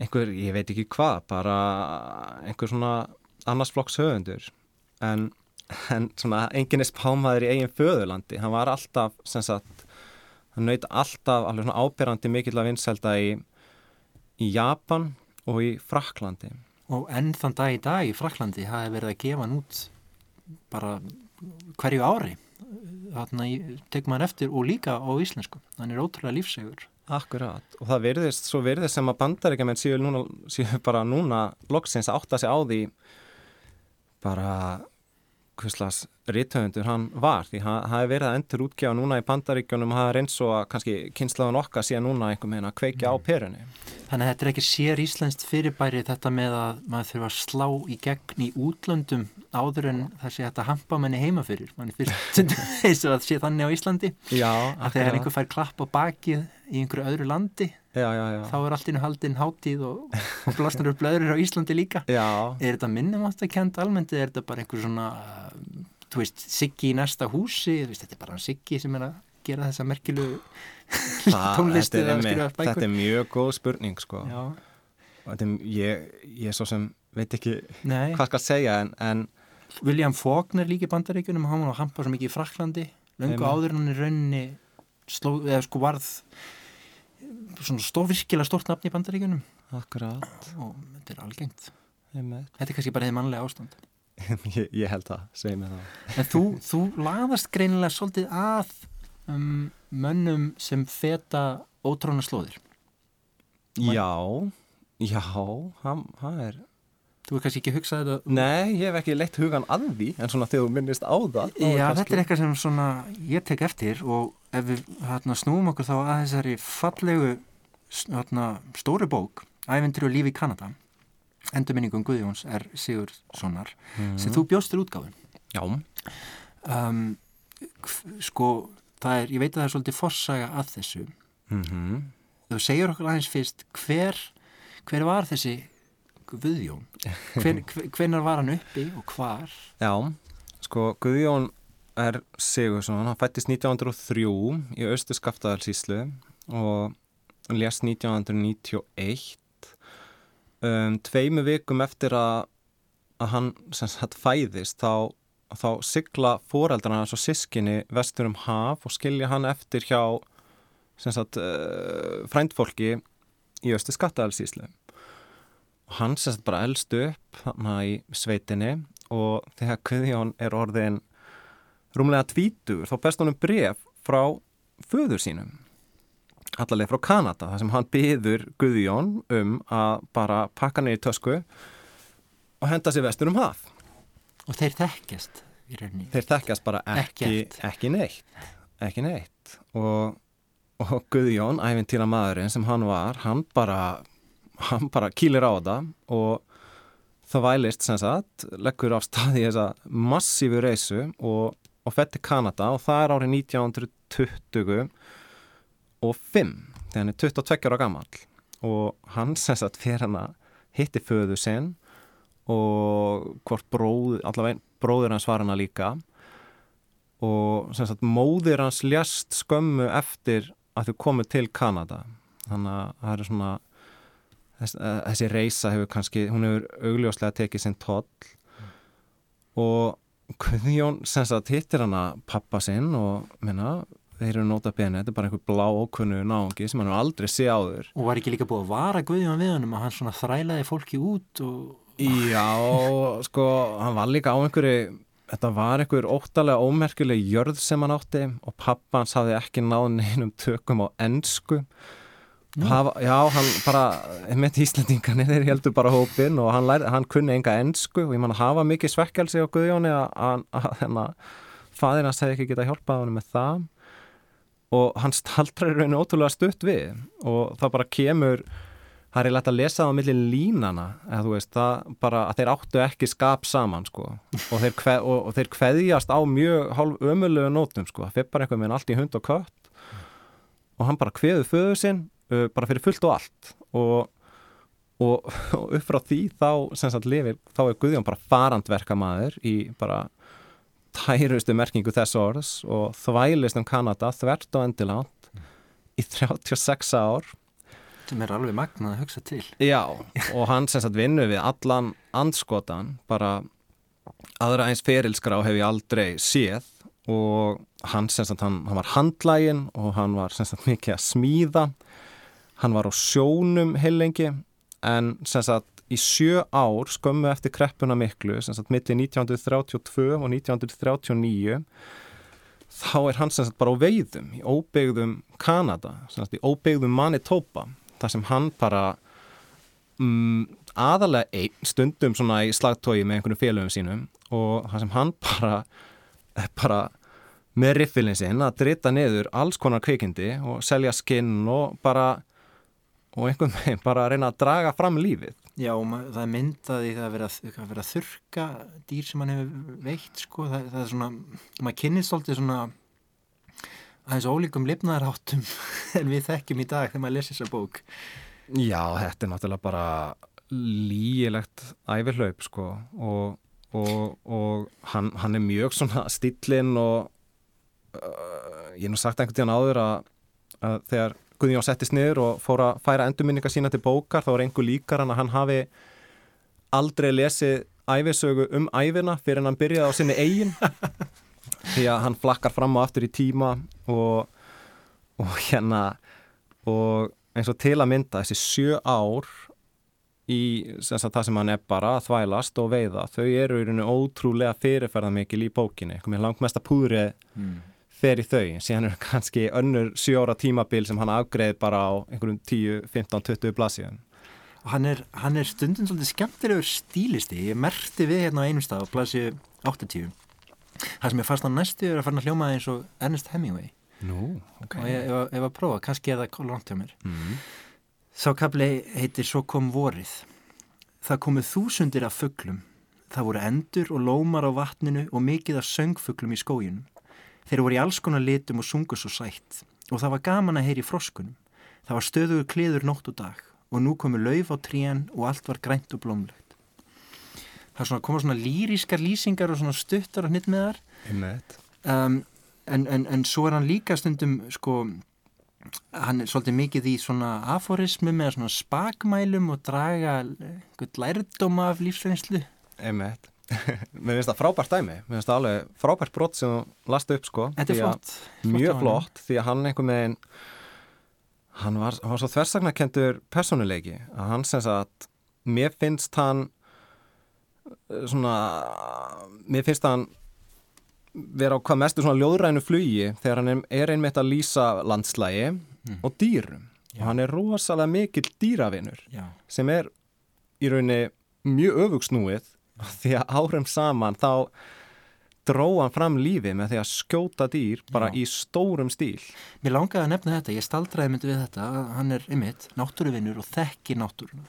einhver, ég veit ekki hvað bara einhver svona annarsflokks höfundur. En en svona enginn er spámaður í eigin föðurlandi, hann var alltaf sem sagt, hann naut alltaf alveg svona ábyrrandi mikill að vinsælda í, í Japan og í Fraklandi og enn þann dag í dag í Fraklandi hafi verið að gefa hann út bara hverju ári. Þannig tekum maður eftir og líka á íslensku. Hann er ótrúlega lífsegur. Akkurat, og það verðist, svo verðist sem að bandaríkjaman séu, séu bara núna loksins að átta sig á því bara hvuslas rithöfundur hann var því hann hafi verið að endur útgjáða núna í bandaríkjónum og það er eins og að kannski kynslaðun okkar síðan núna einhver meina að kveikja á perunni. Þannig að þetta er ekki sér íslenskt fyrirbæri þetta með að maður þurfa að slá í gegn í útlöndum áður en það sé hægt að hampa manni heima fyrir. Manni fyrst eins og að sé þannig á Íslandi. Já, að þegar einhver fær klapp á bakið í einhverju öðru landi já, já, þá er allt innu haldinn hátíð og, og blásnar upp blöður á Íslandi líka. Já, Er þetta minnum átt að kenda almennt eða er þetta bara einhver svona uh, þú veist, Siggi í næsta húsi? Veist, þetta er bara hann Siggi sem er að gera þessa merkilu [laughs] það, tónlist þetta, er er mjög góð spurning sko. Er, ég, ég svo sem veit ekki nei. hvað skal segja en, en William Faulkner líka í bandaríkjunum hann var að hampa svo mikið í Fraklandi löngu áður en hann í rauninni sló, eða sko varð svona stór, virkilega stórt nafn í bandaríkjunum. Akkurat. Og þetta er algengt. Þetta er kannski bara þið mannlega ástand. [laughs] Ég, ég held það, segi mér það. En þú, þú laðast greinilega svolítið að um, mönnum sem feta ótróna slóðir. Já, já, hann, hann er þú er kannski ekki hugsað þetta Nei, ég hef ekki leitt hugan að því en svona þegar þú minnist á það Já, kannski- þetta er eitthvað sem svona ég tek eftir og ef við hérna, snúum okkur þá að þessari fallegu hérna, stóru bók Ævendur og lífi í Kanada Endurminningum Guðjóns er Sigurðssonar sem þú bjóstur útgáfun Já, um, sko það er, ég veit að það er svolítið forsaga að þessu. Mm þú segir okkur aðeins fyrst hver, hver var þessi Guðjón. Hven, hvenar var hann uppi og hvar? Já Sko, Guðjón er Sigursson hann fættist 1903 í austu skaftaðarsíslu og lést 1991 um, tveimu vikum eftir að, að hann sagt fæðist þá, þá sigla fóreldrarna hans og sískinni vestur um haf og skilja hann eftir hjá sagt uh, frændfólki í austu skattaðalsíslu og hann sagt bara elst upp þarna í sveitinni og þegar Guðjón er orðin rúmlega tvítur þá best honum bref frá föður sínum allarleið frá Kanada þar sem hann byður Guðjón um að bara pakka í tösku og henda sér vestur um haf. Og þeir þekkjast í rauninni. Þeir þekkjast bara ekki, ekki neitt ekki neitt. Og, og Guðjón, æfintýra maðurinn sem hann var, hann bara hann bara kýlir á það og það vælist sem sagt leggur af staði þessa massífu reysu og, og fett til Kanada og það er árið 1920 og 5 þegar hann er 22 ára gammal og hann sem sagt fyrir hann að hitti föðu sinn og hvort bróð, allavega bróður hans var hana líka. Og sem sagt móðir hans ljast skömmu eftir að þau komu til Kanada. Þannig að það eru svona þess, eh, þessi reysa hefur kannski hún hefur augljóslega tekið sinn toll. Og Guðjón sem sagt hittir hana pappa sinn og minna þeir eru nota bene, þetta er bara einhver blá okkunnu náungi sem hann aldrei sé áður. Og var ekki líka búið að vara Guðjón við honum að hann svona þrælaði fólki út og Já, sko, hann var líka á einhverju þetta var einhver óttalega ómerkileg jörð sem hann átti og pappa hans hafði ekki náð neinum tökum á ennsku Hafa, já, hann bara með Íslandingarnir, þeir heldur bara hópin og hann, lær, hann kunni enga ennsku og ég man að hafa mikið svekkelsi á Guðjóni að, að fadir hans hefði ekki getað hjálpað hann með það. Og hann staldrar í rauninu ótrúlega stutt við og það bara kemur það er leitt að lesa það á millin línana eða þú veist, það bara að þeir áttu ekki skap saman sko. Og þeir, kveð, og, og þeir kveðjast á mjög hálf ömulegu nótum sko, það fyrir bara einhver með allt í hund og kött. Og hann bara kveðu föðu sinn uh, bara fyrir fullt og allt. Og, og, [laughs] og upp frá því þá sem sagt lifir, þá er Guðjón bara farandverka maður í bara tærustu merkingu þess orðs og þvælist um Kanada þvert og endilátt í 36 ár. Sem er alveg magnað að hugsa til. Já, og hann sem sagt vinnu við allan anskotan, bara aðra eins ferilskrá hef ég aldrei séð. Og hann sem sagt, hann, hann var handlægin og hann var sem sagt mikið að smíða hann var á sjónum heilengi en sem sagt í sjö ár skömmu eftir kreppuna miklu sem sagt millir 1932 og 1939 þá er hann sem sagt bara á veiðum í óbyggðum Kanada sem sagt í óbyggðum Manitoba þar sem hann bara um, aðalega einn stundum svona í slagtói með einhvern félögum sínum og þar sem hann bara bara með riffilin sinn að drita niður alls konar kvikindi og selja skinn og bara og einhvern veginn bara að reyna að draga fram lífið. Já, og það er myndaði það að vera, að vera að þurka dýr sem hann hefur veikt, sko, það, það er svona, maður kynnist alltaf svona aðeins ólíkum lifnaðarháttum [laughs] en við þekkjum í dag þegar maður lesi þessa bók. Já, þetta er náttúrulega bara lígilegt æfirhlaup, sko, og, og, og hann, hann er mjög svona stillinn og uh, ég er nú sagt einhvern tíðan áður að, að þegar Guðjón settist niður og fór að færa endurminninga sína til bókar. Þá var einhver líkar hann að hann hafi aldrei lesið æfisögu um æfina fyrir en hann byrjaði á sinni eigin. [laughs] Því að hann flakkar fram og aftur í tíma og, og hérna og eins og til að mynda þessi sjö ár í sem það sem hann er bara að þvælast og veiða þau eru í rauninu ótrúlega fyrirferða mikil í bókinni, komið langt mesta púðrið mm fer í þau, síðan er kannski önnur sjóra tímabil sem hann afgreð bara á einhverjum 10, 15, 20 blassíðan. Og hann er, hann er stundin svolítið skemmtilegur stílisti, ég merti við hérna á einum stað á blassíu 80. Það sem ég fannst á næstu er að fara að hljóma eins og Ernest Hemingway. Nú, ok. Og ég var að prófa, kannski er það langt hjá mér. Mm. Sá kapli heitir Svo kom vorið. Það komuð þúsundir af fugglum. Það voru endur og lómar á vatninu og mikið af söngfugglum í skójunum. Þeir voru í alls konar litum og sungu svo sætt og það var gaman að heyri froskunum. Það var stöðugur kliður nótt og dag og nú komu lauf á trían og allt var grænt og blómlegt. Það svona, koma svona lýrískar lýsingar og svona stuttar og hnitt með þar. Um, en, en, en svo er hann líka stundum, sko, hann er svolítið mikið í svona aforismu með svona spakmælum og draga lærdóma af lífsreynslu. [laughs] Mér finnst það frábært dæmi, mér finnst það alveg frábært brott sem þú lasta upp sko Þetta er flott, flott Mjög flott, því að hann einhvern veginn hann var, hann var svo þversagnakendur personuleiki að hann sem sagt mér finnst hann eh, svona mér finnst hann vera á hvað mestu svona ljóðrænu flugi þegar hann er einmitt að lýsa landslægi mm. og dýrum Já. og hann er rosalega mikill dýravinur Já. sem er í rauninni mjög öfugsnúið [laughs] því að árum saman þá dróða hann fram lífi með því að skjóta dýr bara Já. í stórum stíl Mér langaði að nefna þetta, ég staldraði myndi við þetta hann er ymitt náttúruvinnur og þekkir náttúruna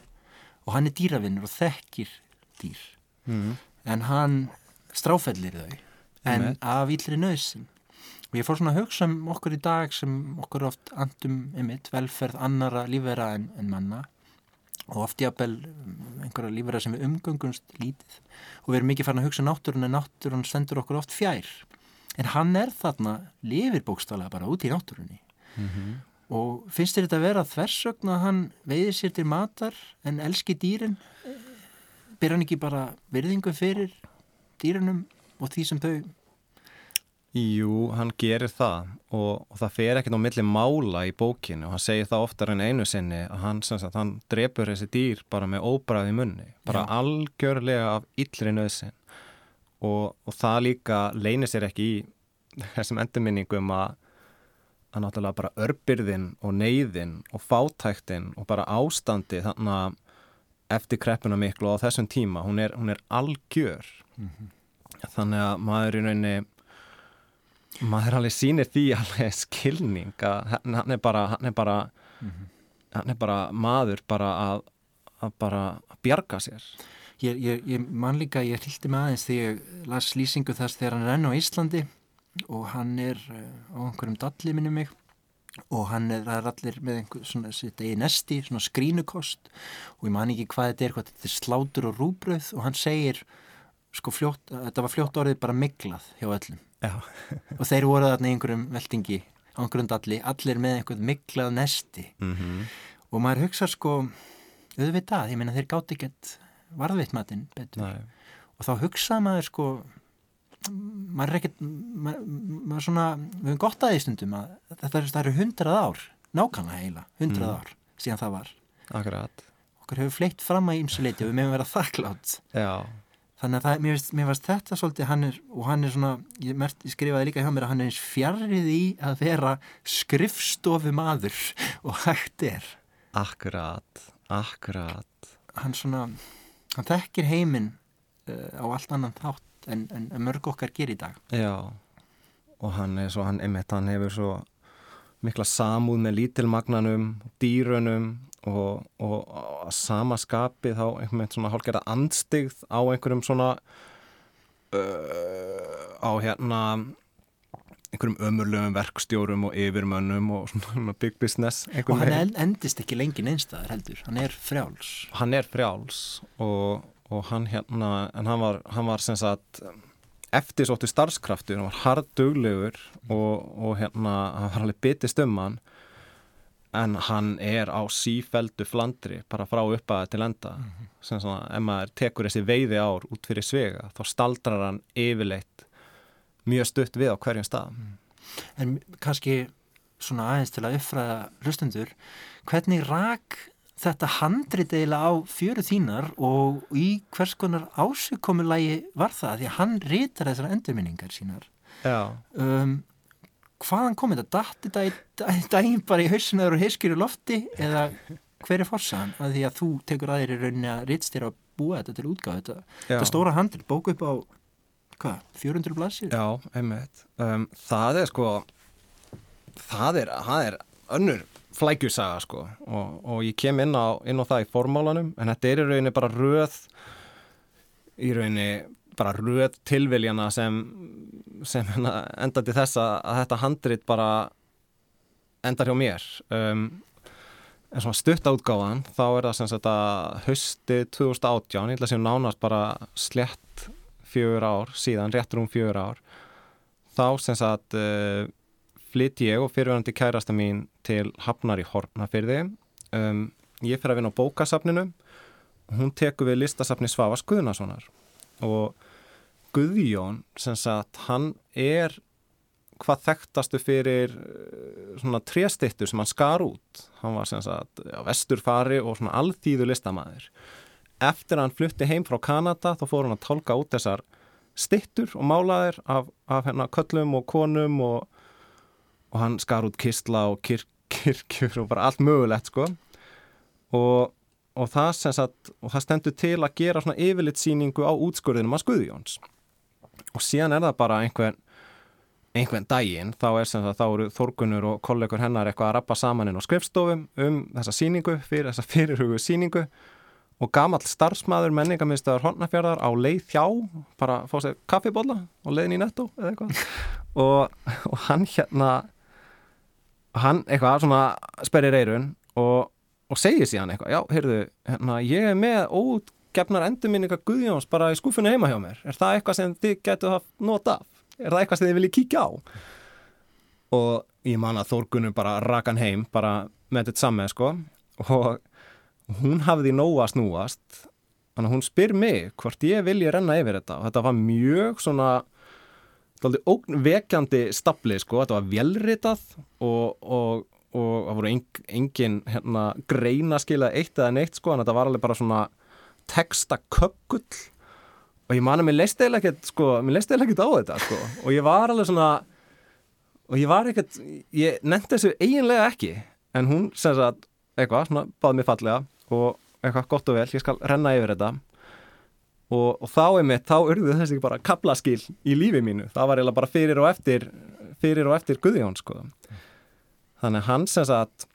og hann er dýravinnur og þekkir dýr mm. en hann stráfellir þau en Einmitt. af íllri nöðsin og ég fór svona að hugsa um okkur í dag sem okkur oft andum ymitt velferð annara lífera en, en manna og oft jápil einhverja lífverðar sem við umgöngumst lítið. Og við erum mikið farin að hugsa um náttúrun en náttúrun sendur okkur oft fjær. En hann er þarna lifir bókstálega bara út í náttúrunni. Mm -hmm. og finnst þér þetta að vera þversögn að hann veiðir sér til matar en elski dýrin? Ber hann ekki bara virðingu fyrir dýrunum og því sem þau Jú, hann gerir það og, og það fer ekkert á milli mála í bókinu og hann segir það oftar en einu sinni að hann, sagt, hann drefur þessi dýr bara með óbræði munni, bara Já. algjörlega af yllri nöðsin og, og það líka leynir sér ekki í þessum endurminningum að að náttúrulega bara örbyrðin og neyðin og fátæktin og bara ástandi þannig að eftir kreppuna miklu á þessum tíma hún er, hún er algjör mm -hmm. þannig að maður í rauninni maður alveg sýnir því alveg skilning að hann er bara hann er bara, mm -hmm. hann er bara maður bara að, að bara bjarga sér Ég, ég, ég man líka, ég hildi með aðeins þegar ég las lýsingu þess þegar hann er enn á Íslandi og hann er eh, á einhverjum dalli minni mig og hann er, er allir með einhver svona sitt eigi nesti, svona skrínukost og ég man ekki hvað þetta er, hvað þetta er slátur og rúbröð og hann segir sko fljótt, þetta var fljótt orðið bara miklað hjá öllum [laughs] og þeir voru þarna í einhverjum veldingi á einhverjum dalli, allir með einhverjum miklað nesti mm -hmm. og maður hugsa sko auðvitað, ég meina þeir gátt ekkert varðvitt matinn betur Nei. og þá hugsaði maður sko maður er ekkert maður, maður svona, við hefum gott aðeins stundum að þetta eru hundrað ár nákvæmlega heila, hundrað mm. ár síðan það var Akkurat. okkur hefur fleitt fram að ýmsuleiti og við meðum vera þakklátt Já. Þannig að það, mér, mér varst þetta svolítið hann er, og hann er svona, ég, mert, ég skrifaði líka hjá mér að hann er eins fjarrið í að vera skrifstofu maður [laughs] og hægt er. Akkurat, akkurat. Hann svona, hann þekkir heiminn uh, á allt annan þátt en, en, en mörg okkar ger í dag. Já, og hann er svo, hann, einmitt, hann hefur svo mikla samúð með lítilmagnanum, dýrunum og, og að sama skapi þá einhvern veginn svona hálfgerða andstigð á einhverjum svona uh, á hérna einhverjum ömurlegum verkstjórum og yfirmönnum og [laughs] svona big business. Og hann veginn. endist ekki lengi neinstæðar heldur. Hann er frjáls. Hann er frjáls og, og hann hérna, en hann var, hann var sem sagt eftir sóttu starfskraftur, hann var hardduglegur og, og hérna, hann var alveg bitist um hann en hann er á sífeldu flandri bara frá uppaða til enda mm -hmm. sem svona, ef maður tekur þessi veiði ár út fyrir svega, þá staldrar hann yfirleitt mjög stutt við á hverjum stað mm. En kannski svona aðeins til að uppfræða hlustundur, hvernig rak þetta handrit eiginlega á fjöru þínar og í hvers konar ásökkomulagi var það? Því að hann rítar þessar endurminningar sínar. Um, hvaðan kom þetta? Dætti þetta dægin bara í hausinuður og heiskir í lofti? Eða hver er forsaðan að því að þú tekur aðeir í rauninni að rítstýra að búa þetta til útgáð þetta, þetta stóra handrit, bóku upp á hvað, 400 blassir? Já, einmitt. Um, það er sko það er, það er önnur flækjusaga sko. Og, og ég kem inn á, inn á það í formálanum en þetta er í rauninni bara röð í rauninni bara röð tilviljana sem, sem enda til þess að þetta handrit bara endar hjá mér. Um, en svona stutt átgáðan þá er það sem að hösti 2018, ég ætla að séu nánast bara slett fjögur ár síðan, réttur um fjögur ár þá sem sagt uh, flytt ég og fyrirverandi kærasta mín til Hafnar í Hortnafyrði um, ég fyrir að vinna á bókasafninu. Hún tekur við listasafni Svavas Guðnasonar. Og Guðjón sem sagt hann er hvað þekktastu fyrir uh, svona trjastittur sem hann skar út. Hann var sem sagt á vesturfari og svona alþýðu listamæður eftir að hann flutti heim frá Kanada þá fór hann að tálka út þessar stittur og málaðir af, af hérna köllum og konum og og hann skar út kistla og kirk, kirkjur og bara allt mögulegt sko. Og, og, það, sagt, og það stendur til að gera svona yfirlitt síningu á útskurðinum að Skuðjóns og síðan er það bara einhvern einhvern daginn, þá er sem það þá eru Þorgunur og kollegur hennar eitthvað að rappa saman inn á skrifstofum um þessa síningu fyrir þessa fyrirhugu síningu og gamall starfsmæður menningamistæður Hortnafjörðar á leið þjá bara fóð sér kaffibólla og leiðin í netto eða eitthvað. [laughs] Og, og hann hérna hann eitthvað svona sperrir eirun og, og segir síðan eitthvað, já, heyrðu, hérna, ég er með ógefnar endurminninga Guðjóns bara í skúfunni heima hjá mér, er það eitthvað sem þið getur haft nota af, er það eitthvað sem þið viljið kíkja á? Og ég man að Þórgunum bara rakan heim bara með þetta samme, sko. Og hún hafði nóga snúast. Þannig að hún spyr mig hvort ég vilja renna yfir þetta. Og þetta var mjög svona ógnvekjandi stapli sko, þetta var velritað og, og, og það voru engin hérna, greina skilað eitt eða neitt sko, en þetta var alveg bara svona textakökkull og ég man að mér leist eða ekkert sko, mér leist eða ekkert á þetta sko. Og ég var alveg svona og ég var ekkert, ég nefndi þessu eiginlega ekki, en hún sem sagt, eitthvað, svona, báði mér fallega og eitthvað gott og vel, ég skal renna yfir þetta og, og þá er mitt, þá urðu þessi bara kaplaskil í lífi mínu, það var eiginlega bara fyrir og eftir fyrir og eftir Guðjón sko. Þannig hann sem sagt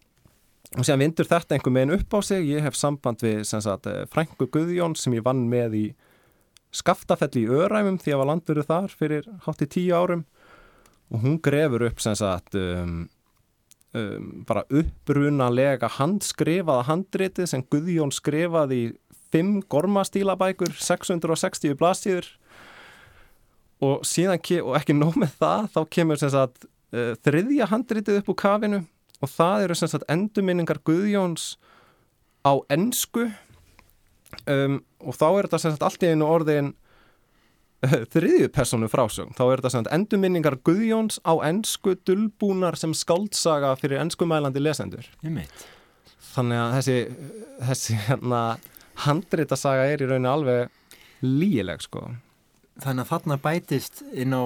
og sem vindur þetta einhver meginn upp á sig. Ég hef samband við sem sagt Frængu Guðjón sem ég vann með í skaftafelli í Öræmum því að var landverðu þar fyrir hátt í tíu árum. Og hún grefur upp sem sagt um, um, bara upprunalega handskrifaða handritið sem Guðjón skrifaði í fimm gormastílabækur 660 blastíður og síðan, og ekki nóg með það þá kemur sem sagt uh, þriðja handritið upp úr kafinu og það eru sem sagt endurminningar Guðjóns á ennsku um, og þá er þetta sem sagt allt í einu orðin uh, þriðju personu frásögn, þá er þetta sem sagt endurminningar Guðjóns á ennsku dulbúnar sem skaldsaga fyrir ennskumælandi lesendur. Þannig að þessi þessi hérna handritasaga er í rauninu alveg líileg sko. Þannig að þarna bætist inn á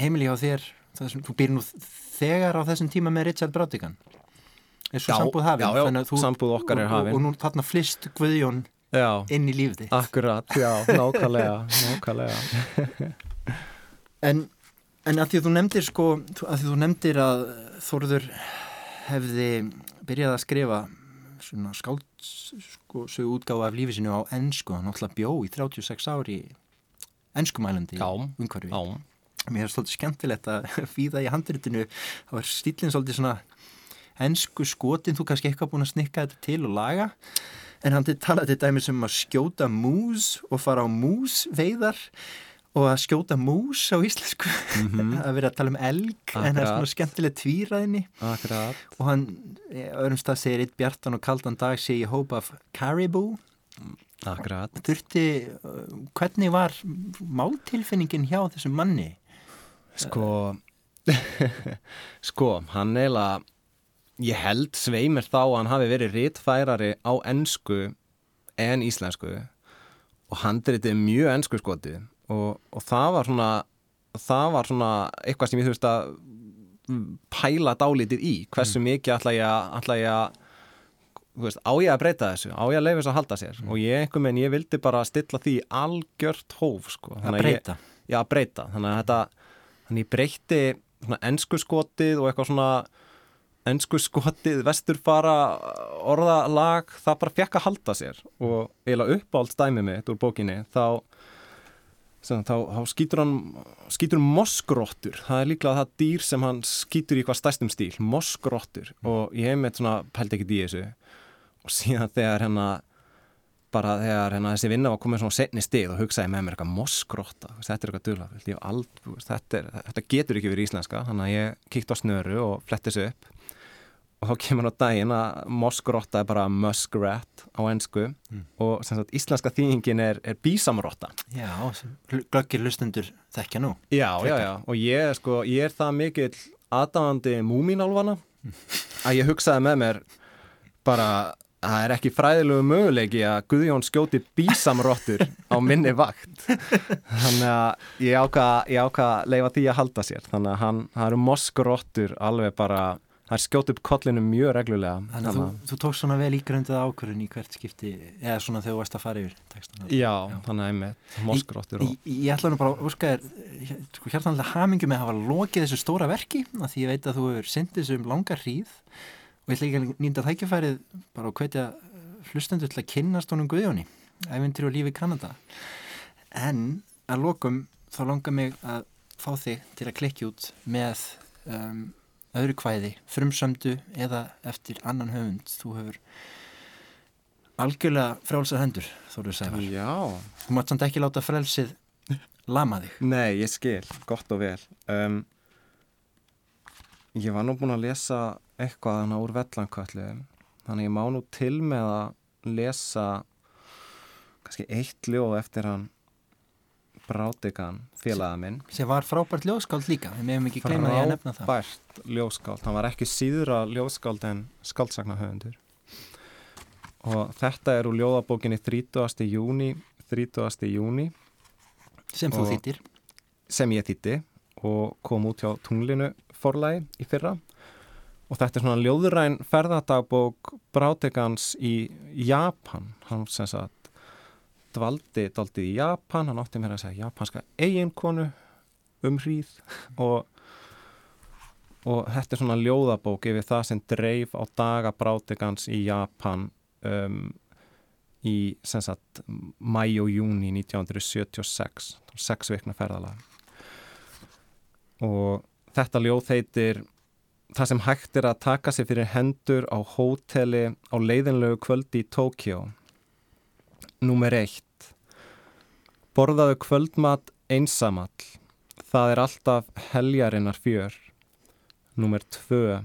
heimili á þér sem, þú býr nú þegar á þessum tíma með Richard Brodigan og sambúð hafinn Já, já, þú, sambúð okkar er hafinn og, og nú þarna flist Guðjón já, inn í lífið þitt. Akkurat, já, [laughs] nákvæmlega nákvæmlega. [laughs] En, en að því að þú nefndir sko, að því þú nefndir að Þorður hefði byrjað að skrifa svona skáldsögu sko, útgáfa af lífið sinu á ennsku, hann alltaf bjó í 36 ári ennskumælandi umhverfi. mér er svolítið skemmtilegt að [laughs] fýða í handritinu. Þá er stílinn svolítið svona ennsku skotin, þú kannski eitthvað búin að snikka þetta til og laga. En hann talaði til dæmis um að skjóta mús og fara á músveiðar og að skjóta mús á íslensku mm -hmm. [laughs] að vera að tala um elg Akkurat. en það er svona skemmtileg tvíraðinni Akkurat. og hann, öðrum stað segir eitt bjartan og kaldan dag sé ég hópa af caribou Akkurat. Þurfti, hvernig var máltilfinningin hjá þessum manni? Sko, [laughs] sko, hann eiginlega, ég held sveimir þá að hann hafi verið réttfærari á ennsku en íslensku og handritið mjög ennsku skoti og, og það var svona, það var svona eitthvað sem ég þurfti að pæla dálítið í, hversu mm. mikið ætla ég að, ætla ég að Veist, á ég að breyta þessu, á ég að leiða þessu að halda sér mm. og ég einhver menn, ég vildi bara stilla því algjört hóf sko. að breyta ég, já að breyta, þannig að þetta þannig ég breyti ennsku skotið og eitthvað svona ennsku skotið, vesturfara orðalag, það bara fekk að halda sér og eiginlega uppáld stæmið mitt úr bókinni þá þá, þá skýtur hann skýtur hann moskróttur það er líklega það dýr sem hann skýtur í hvað stæstum stíl, moskróttur mm. og ég hef með svona, held ekki í þessu. Og síðan þegar hérna bara þegar hérna þessi vinna var komið svona setni stig og hugsaði með mér eitthvað moskróta þetta er eitthvað dula þetta, þetta getur ekki verið íslenska. Þannig að ég kíkt á snöru og fletti þessu upp og þá kemur á daginn að moskróta er bara muskrat á ennsku mm. og sagt, íslenska þýðingin er, er bísamróta Já, glöggir lustendur þekkja nú. Já, já, já, og ég, sko, ég er það mikill aðdáðandi múmínálvana mm. að ég hugsaði með mér bara það er ekki fræðilegu möguleiki að Guðjón skjóti bísamróttur á minni vakt. Þannig að ég ákvað áka að leifa því að halda sér. Þannig að hann, það eru moskróttur alveg bara, það er skjót upp kollinu mjög reglulega Þannig að þú, þú tókst svona vel ígröndið ákvörðun í hvert skipti eða svona þegar þú varst að fara yfir textana. Já, Já. þannig að ég með moskróttur og... Ég, ég ætla nú bara að úrska þér sko, hjartanlega hamingu með að hafa lokið þessu stóra verki að því ég veit að þú hefur syndið þessu um langar hríð og ég ætla ekki að nýnda þækjafærið bara að hvetja hlustendur til að kynnast honum Guðjóni æfintir og lífi Kanada en að lokum þá langar mig að fá þig til að klikki út með um, öðru kvæði frumsömdu eða eftir annan höfund. Þú hefur algjörlega frálsar hendur Þóruður Sævar. Já. Þú mátt samt ekki láta frelsið lama þig. [laughs] Nei, ég skil, gott og vel. Um, Ég var nú búin að lesa eitthvað þannig úr vellankvöldu þannig ég má nú til með að lesa kannski eitt ljóð eftir hann Brátikan félaga minn. Sem var frábært ljóskáld líka við meðum ekki gleyma því að nefna það. Frábært ljóskáld, hann var ekki síðra ljóskáld en skáldsaknahöfundur og þetta er úr ljóðabókinni 30. júni 30. júni sem þú þýttir. sem ég þýtti og kom út hjá tunglinu forlægi í fyrra. Og þetta er svona ljóðuræn ferðadagbók Brátegans í Japan. Hann sem sagt dvaldi daldið í Japan, hann átti mér að segja japanska eiginkonu um hríð og, og þetta er svona ljóðabók yfir það sem dreif á daga Brátegans í Japan um, í sagt mæ og júni 1976 sex vikna ferðalag. Og þetta ljóð heitir það sem hægt er að taka sig fyrir hendur á hóteli á leiðinlegu kvöldi í Tókjó Númer eitt Borðaðu kvöldmat einsamall. Það er alltaf heljarinnar fjör. Númer tvö.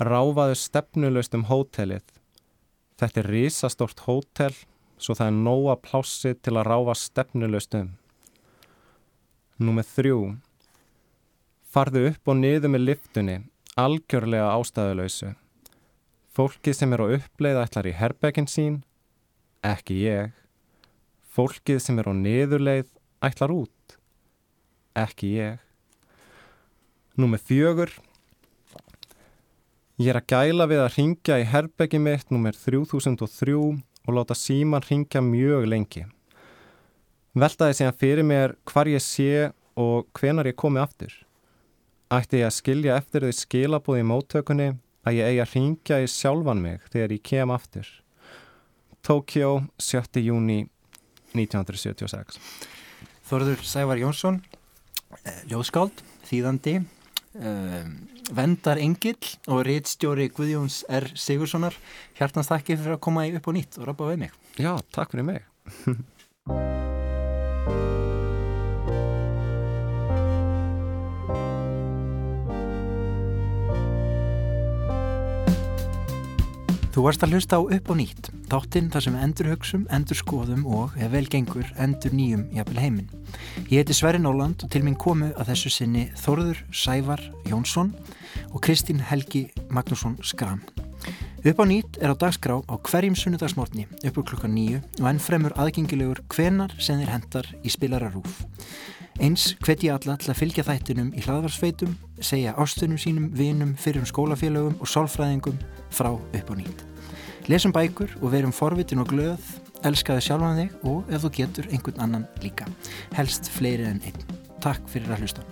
Ráfaðu stefnulaust um hótelið. Þetta er risastort hótel svo það er nóga plássi til að ráfa stefnulaust um. Númer þrjú. Farðu upp og niður með liftunni, algjörlega ástæðuleysu. Fólkið sem er á uppleið ætlar í herbergin sín, ekki ég. Fólkið sem er á niðurleið ætlar út, ekki ég. Númer fjögur. Ég er að gæla við að ringja í herbergi mitt númer 3003 og láta síman ringja mjög lengi. Veltaði síðan fyrir mér hvar ég sé og hvenar ég komi aftur. Ætti ég að skilja eftir því skilabóð í móttökunni að ég eigi að ringja í sjálfan mig þegar ég kem aftur. Tókjó, 7. júni 1976. Þorður Sævar Jónsson eh, ljóðskáld, þýðandi um, vendar engill og réttstjóri Guðjóns R. Sigurssonar hjartans þakki fyrir að koma í upp og nýtt og rappa við mig. Já, takk fyrir mig. [laughs] Þú varst að hlusta á upp og nýtt, þáttinn þar sem endur hugsum, endur skoðum og, ef vel gengur, endur nýjum jafnvel heiminn. Ég heiti Sverri Nóland og til minn komu að þessu sinni Þorður Sævar Jónsson og Kristín Helgi Magnússon Skram. Upp á nýtt er á dagskrá á hverjum sunnudagsmórni upp úr klukkan nýju og enn fremur aðgengilegur hvenar sem þeir hendar í spilararúf. Eins hvet ég alla til að fylgja þættinum í hlaðvarsveitum, segja ástunum sínum, vinum, fyrrum skólafélögum og sálfræðingum frá upp á nýtt. Lesum bækur og verum forvitin og glöð, elskaðu sjálfan þig og ef þú getur einhvern annan líka. Helst fleiri en einn. Takk fyrir að hlusta.